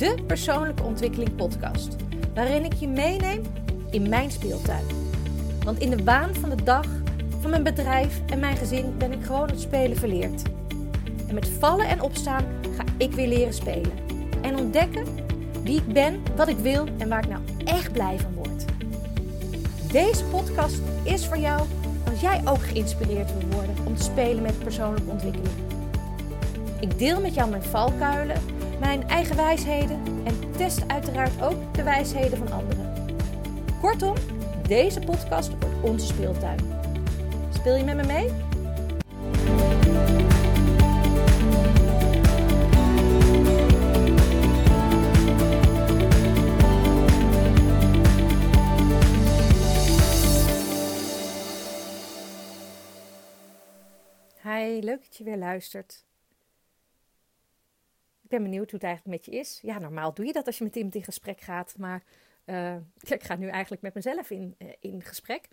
de persoonlijke ontwikkeling podcast, waarin ik je meeneem in mijn speeltuin. Want in de waan van de dag, van mijn bedrijf en mijn gezin ben ik gewoon het spelen verleerd. En met vallen en opstaan ga ik weer leren spelen. En ontdekken wie ik ben, wat ik wil en waar ik nou echt blij van word. Deze podcast is voor jou als jij ook geïnspireerd wil worden om te spelen met persoonlijke ontwikkeling. Ik deel met jou mijn valkuilen, mijn eigen wijsheden en test uiteraard ook de wijsheden van anderen. Kortom, deze podcast wordt onze speeltuin. Speel je met me mee? Hi, leuk dat je weer luistert. Ik ben benieuwd hoe het eigenlijk met je is. Ja, normaal doe je dat als je met iemand in gesprek gaat. Maar uh, ik ga nu eigenlijk met mezelf in, uh, in gesprek.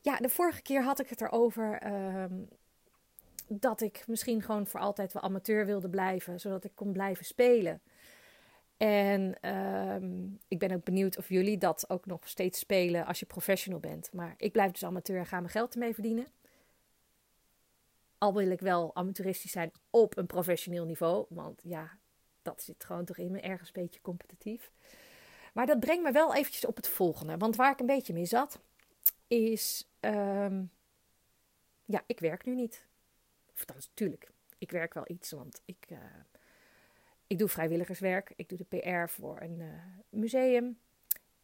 Ja, de vorige keer had ik het erover uh, dat ik misschien gewoon voor altijd wel amateur wilde blijven. Zodat ik kon blijven spelen. En ehm, ik ben ook benieuwd of jullie dat ook nog steeds spelen als je professional bent. Maar ik blijf dus amateur en ga mijn geld ermee verdienen. Al wil ik wel amateuristisch zijn op een professioneel niveau. Want ja, dat zit gewoon toch in me ergens beetje competitief. Maar dat brengt me wel eventjes op het volgende. Want waar ik een beetje mee zat, is... Um, ja, ik werk nu niet. Of dan natuurlijk, ik werk wel iets, want ik, uh, ik doe vrijwilligerswerk. Ik doe de PR voor een uh, museum.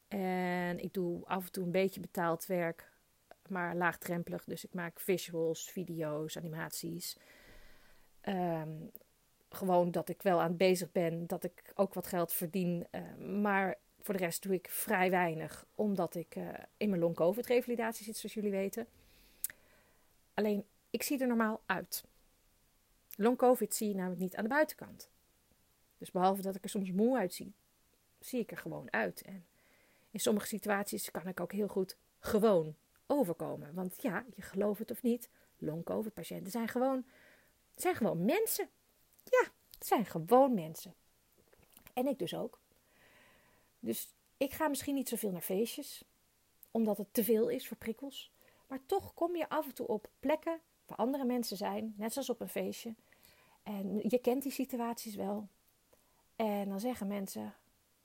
En ik doe af en toe een beetje betaald werk maar laagdrempelig. Dus ik maak visuals, video's, animaties. Um, gewoon dat ik wel aan het bezig ben, dat ik ook wat geld verdien. Uh, maar voor de rest doe ik vrij weinig, omdat ik uh, in mijn long-covid-revalidatie zit, zoals jullie weten. Alleen, ik zie er normaal uit. Long-covid zie je namelijk niet aan de buitenkant. Dus behalve dat ik er soms moe uitzie, zie ik er gewoon uit. En in sommige situaties kan ik ook heel goed gewoon overkomen. Want ja, je gelooft het of niet, long-covid-patiënten zijn gewoon, zijn gewoon mensen. Ja, het zijn gewoon mensen. En ik dus ook. Dus ik ga misschien niet zoveel naar feestjes, omdat het te veel is voor prikkels. Maar toch kom je af en toe op plekken waar andere mensen zijn, net zoals op een feestje. En je kent die situaties wel. En dan zeggen mensen: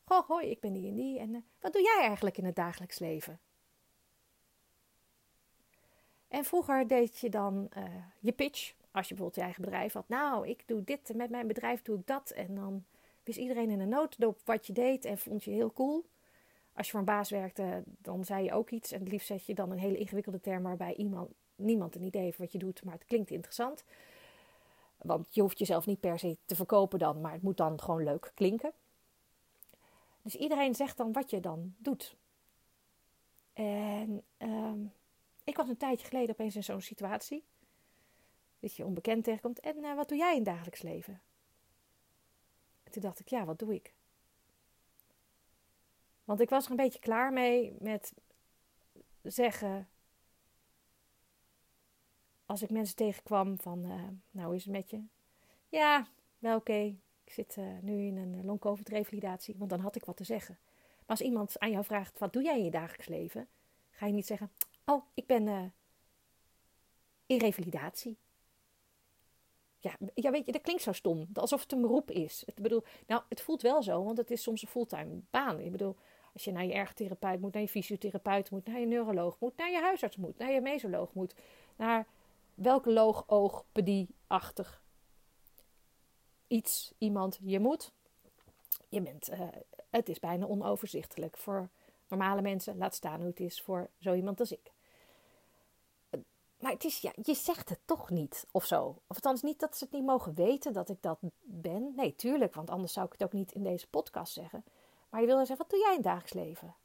Goh, hoi, ik ben die en die. En uh, wat doe jij eigenlijk in het dagelijks leven? En vroeger deed je dan uh, je pitch. Als je bijvoorbeeld je eigen bedrijf had. Nou, ik doe dit met mijn bedrijf doe ik dat. En dan wist iedereen in een notendop wat je deed en vond je heel cool. Als je voor een baas werkte, dan zei je ook iets. En het liefst zet je dan een hele ingewikkelde term waarbij iemand, niemand een idee heeft wat je doet, maar het klinkt interessant. Want je hoeft jezelf niet per se te verkopen dan, maar het moet dan gewoon leuk klinken. Dus iedereen zegt dan wat je dan doet. En um, ik was een tijdje geleden opeens in zo'n situatie. Dat je onbekend tegenkomt. En uh, wat doe jij in dagelijks leven? En toen dacht ik, ja, wat doe ik? Want ik was er een beetje klaar mee met zeggen. Als ik mensen tegenkwam van, uh, nou is het met je? Ja, wel oké. Ik zit uh, nu in een long-covid-revalidatie, want dan had ik wat te zeggen. Maar als iemand aan jou vraagt, wat doe jij in je dagelijks leven? Ga je niet zeggen, Oh, ik ben uh, in revalidatie. Ja, ja, weet je, dat klinkt zo stom. Alsof het een beroep is. Ik bedoel, nou, het voelt wel zo, want het is soms een fulltime baan. Ik bedoel, als je naar je ergotherapeut moet, naar je fysiotherapeut moet, naar je neuroloog moet, naar je huisarts moet, naar je mesoloog moet, naar welke loog, oog, pedie-achtig iets, iemand je moet. Je bent, uh, het is bijna onoverzichtelijk voor normale mensen. Laat staan hoe het is voor zo iemand als ik. Maar het is, ja, je zegt het toch niet of zo. Of althans niet dat ze het niet mogen weten dat ik dat ben. Nee, tuurlijk, want anders zou ik het ook niet in deze podcast zeggen. Maar je wil zeggen, wat doe jij in dagelijks leven?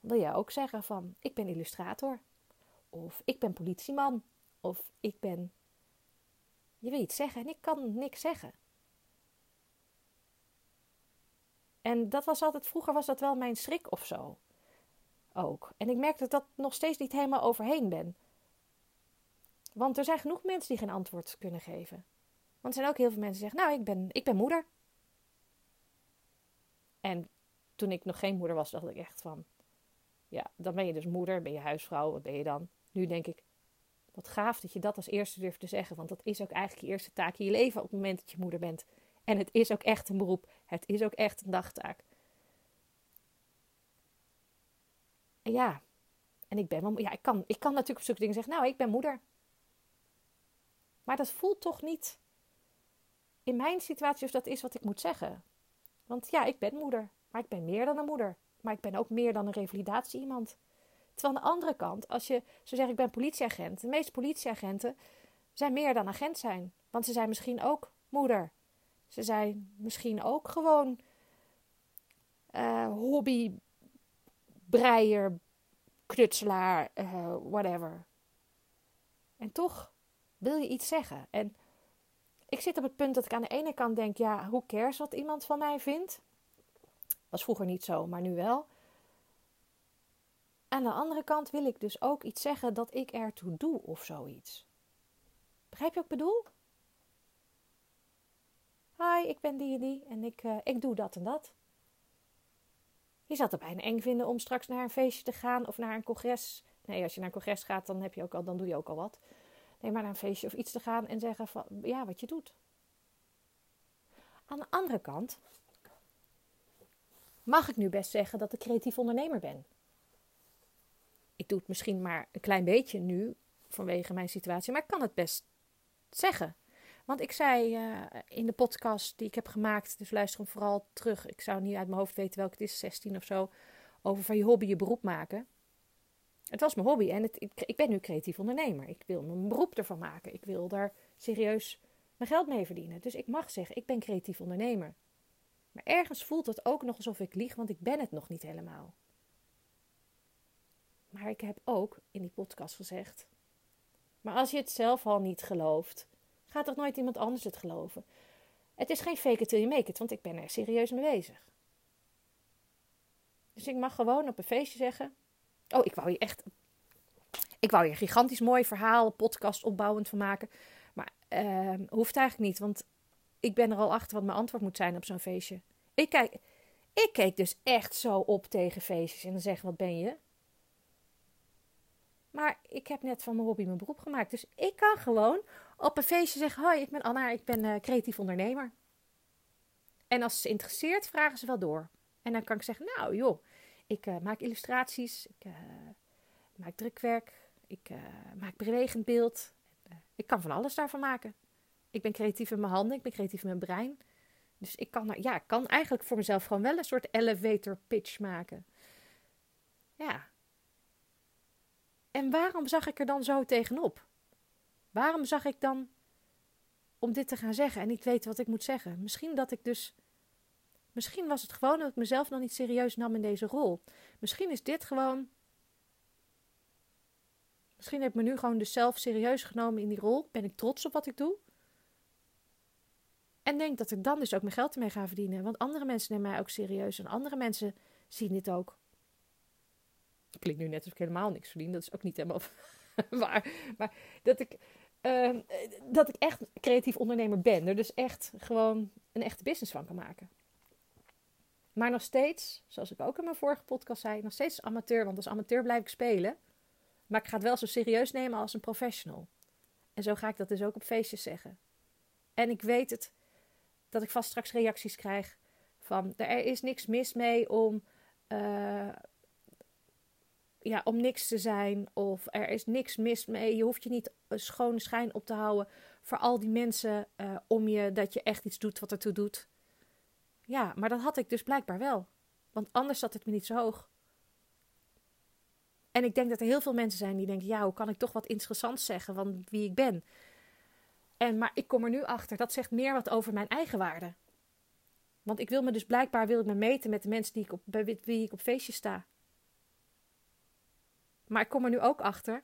Dan wil jij ook zeggen van, ik ben illustrator. Of ik ben politieman. Of ik ben... Je wil iets zeggen en ik kan niks zeggen. En dat was altijd, vroeger was dat wel mijn schrik of zo. Ook. En ik merk dat dat nog steeds niet helemaal overheen ben. Want er zijn genoeg mensen die geen antwoord kunnen geven. Want er zijn ook heel veel mensen die zeggen: Nou, ik ben, ik ben moeder. En toen ik nog geen moeder was, dacht ik echt van... Ja, dan ben je dus moeder, ben je huisvrouw, wat ben je dan? Nu denk ik, wat gaaf dat je dat als eerste durft te zeggen. Want dat is ook eigenlijk je eerste taak in je leven op het moment dat je moeder bent. En het is ook echt een beroep. Het is ook echt een dagtaak. Ja, en ik ben ja, ik kan, ik kan natuurlijk op zulke dingen zeggen, nou, ik ben moeder. Maar dat voelt toch niet in mijn situatie of dat is wat ik moet zeggen. Want ja, ik ben moeder, maar ik ben meer dan een moeder. Maar ik ben ook meer dan een revalidatie iemand. Terwijl aan de andere kant, als je zo zegt, ik ben politieagent. De meeste politieagenten zijn meer dan agent zijn. Want ze zijn misschien ook moeder. Ze zijn misschien ook gewoon uh, hobby, breier, knutselaar, uh, whatever. En toch wil je iets zeggen. En ik zit op het punt dat ik aan de ene kant denk, ja, hoe cares wat iemand van mij vindt? Was vroeger niet zo, maar nu wel. Aan de andere kant wil ik dus ook iets zeggen dat ik ertoe doe of zoiets. Begrijp je wat ik bedoel? Hi, ik ben die en die en ik, uh, ik doe dat en dat. Je zou het bijna eng vinden om straks naar een feestje te gaan of naar een congres. Nee, als je naar een congres gaat, dan, heb je ook al, dan doe je ook al wat. Nee, maar naar een feestje of iets te gaan en zeggen van ja, wat je doet. Aan de andere kant mag ik nu best zeggen dat ik creatief ondernemer ben. Ik doe het misschien maar een klein beetje nu vanwege mijn situatie, maar ik kan het best zeggen. Want ik zei uh, in de podcast die ik heb gemaakt, dus luister hem vooral terug. Ik zou niet uit mijn hoofd weten welke het is, 16 of zo. Over van je hobby je beroep maken. Het was mijn hobby en ik, ik, ben nu creatief ondernemer. Ik wil mijn beroep ervan maken. Ik wil daar serieus mijn geld mee verdienen. Dus ik mag zeggen, ik ben creatief ondernemer. Maar ergens voelt het ook nog alsof ik lieg, want ik ben het nog niet helemaal. Maar ik heb ook in die podcast gezegd: Maar als je het zelf al niet gelooft, gaat toch nooit iemand anders het geloven? Het is geen fake it till you make it, want ik ben er serieus mee bezig. Dus ik mag gewoon op een feestje zeggen: Oh, ik wou je echt. Ik wou je een gigantisch mooi verhaal, podcast opbouwend van maken. Maar uh, hoeft eigenlijk niet, want ik ben er al achter wat mijn antwoord moet zijn op zo'n feestje. Ik, kijk, ik keek dus echt zo op tegen feestjes en dan zeg: Wat ben je? Maar ik heb net van mijn hobby mijn beroep gemaakt. Dus ik kan gewoon op een feestje zeggen: Hoi, ik ben Anna, ik ben uh, creatief ondernemer. En als ze interesseert, vragen ze wel door. En dan kan ik zeggen: Nou joh, ik uh, maak illustraties, ik uh, maak drukwerk, ik maak bewegend beeld. ik kan van alles daarvan maken. Ik ben creatief in mijn handen, ik ben creatief in mijn brein. Dus ik kan, ja, ik kan eigenlijk voor mezelf gewoon wel een soort elevator pitch maken. Ja, en waarom zag ik er dan zo tegenop? Waarom zag ik dan om dit te gaan zeggen en niet weten wat ik moet zeggen? Misschien dat ik dus. Misschien was het gewoon dat ik mezelf nog niet serieus nam in deze rol. Misschien is dit gewoon. Misschien heb ik me nu gewoon dus zelf serieus genomen in die rol. Ben ik trots op wat ik doe? En denk dat ik dan dus ook mijn geld ermee ga verdienen. Want andere mensen nemen mij ook serieus. En andere mensen zien dit ook klinkt nu net alsof ik helemaal niks verdien. Dat is ook niet helemaal waar. Maar dat ik, uh, dat ik echt creatief ondernemer ben. Er dus echt gewoon een echte business van kan maken. Maar nog steeds, zoals ik ook in mijn vorige podcast zei, nog steeds amateur. Want als amateur blijf ik spelen. Maar ik ga het wel zo serieus nemen als een professional. En zo ga ik dat dus ook op feestjes zeggen. En ik weet het, dat ik vast straks reacties krijg van... Er is niks mis mee om uh, ja, om niks te zijn of er is niks mis mee. Je hoeft je niet een schone schijn op te houden voor al die mensen uh, om je dat je echt iets doet wat ertoe doet. Ja, maar dat had ik dus blijkbaar wel. Want anders zat het me niet zo hoog. En ik denk dat er heel veel mensen zijn die denken: ja, hoe kan ik toch wat interessants zeggen van wie ik ben? En, maar ik kom er nu achter, dat zegt meer wat over mijn eigen waarde. Want ik wil me dus blijkbaar wil ik me meten met de mensen die ik op, bij wie ik op feestjes sta. Maar ik kom er nu ook achter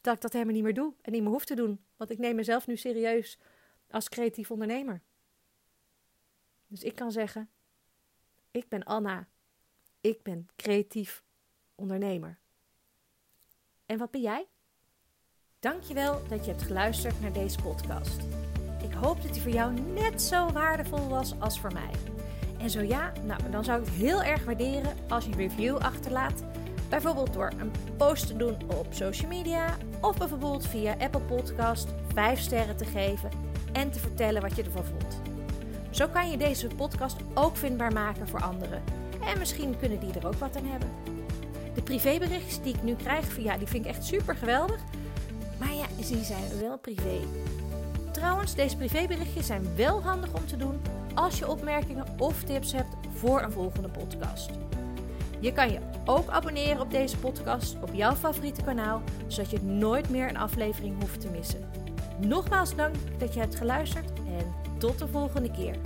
dat ik dat helemaal niet meer doe en niet meer hoef te doen. Want ik neem mezelf nu serieus als creatief ondernemer. Dus ik kan zeggen: Ik ben Anna. Ik ben creatief ondernemer. En wat ben jij? Dankjewel dat je hebt geluisterd naar deze podcast. Ik hoop dat die voor jou net zo waardevol was als voor mij. En zo ja, nou, dan zou ik het heel erg waarderen als je een review achterlaat. Bijvoorbeeld door een post te doen op social media of bijvoorbeeld via Apple Podcast 5 sterren te geven en te vertellen wat je ervan vond. Zo kan je deze podcast ook vindbaar maken voor anderen. En misschien kunnen die er ook wat aan hebben. De privéberichtjes die ik nu krijg, ja, die vind ik echt super geweldig. Maar ja, die zijn wel privé. Trouwens, deze privéberichtjes zijn wel handig om te doen als je opmerkingen of tips hebt voor een volgende podcast. Je kan je ook abonneren op deze podcast op jouw favoriete kanaal, zodat je nooit meer een aflevering hoeft te missen. Nogmaals dank dat je hebt geluisterd en tot de volgende keer.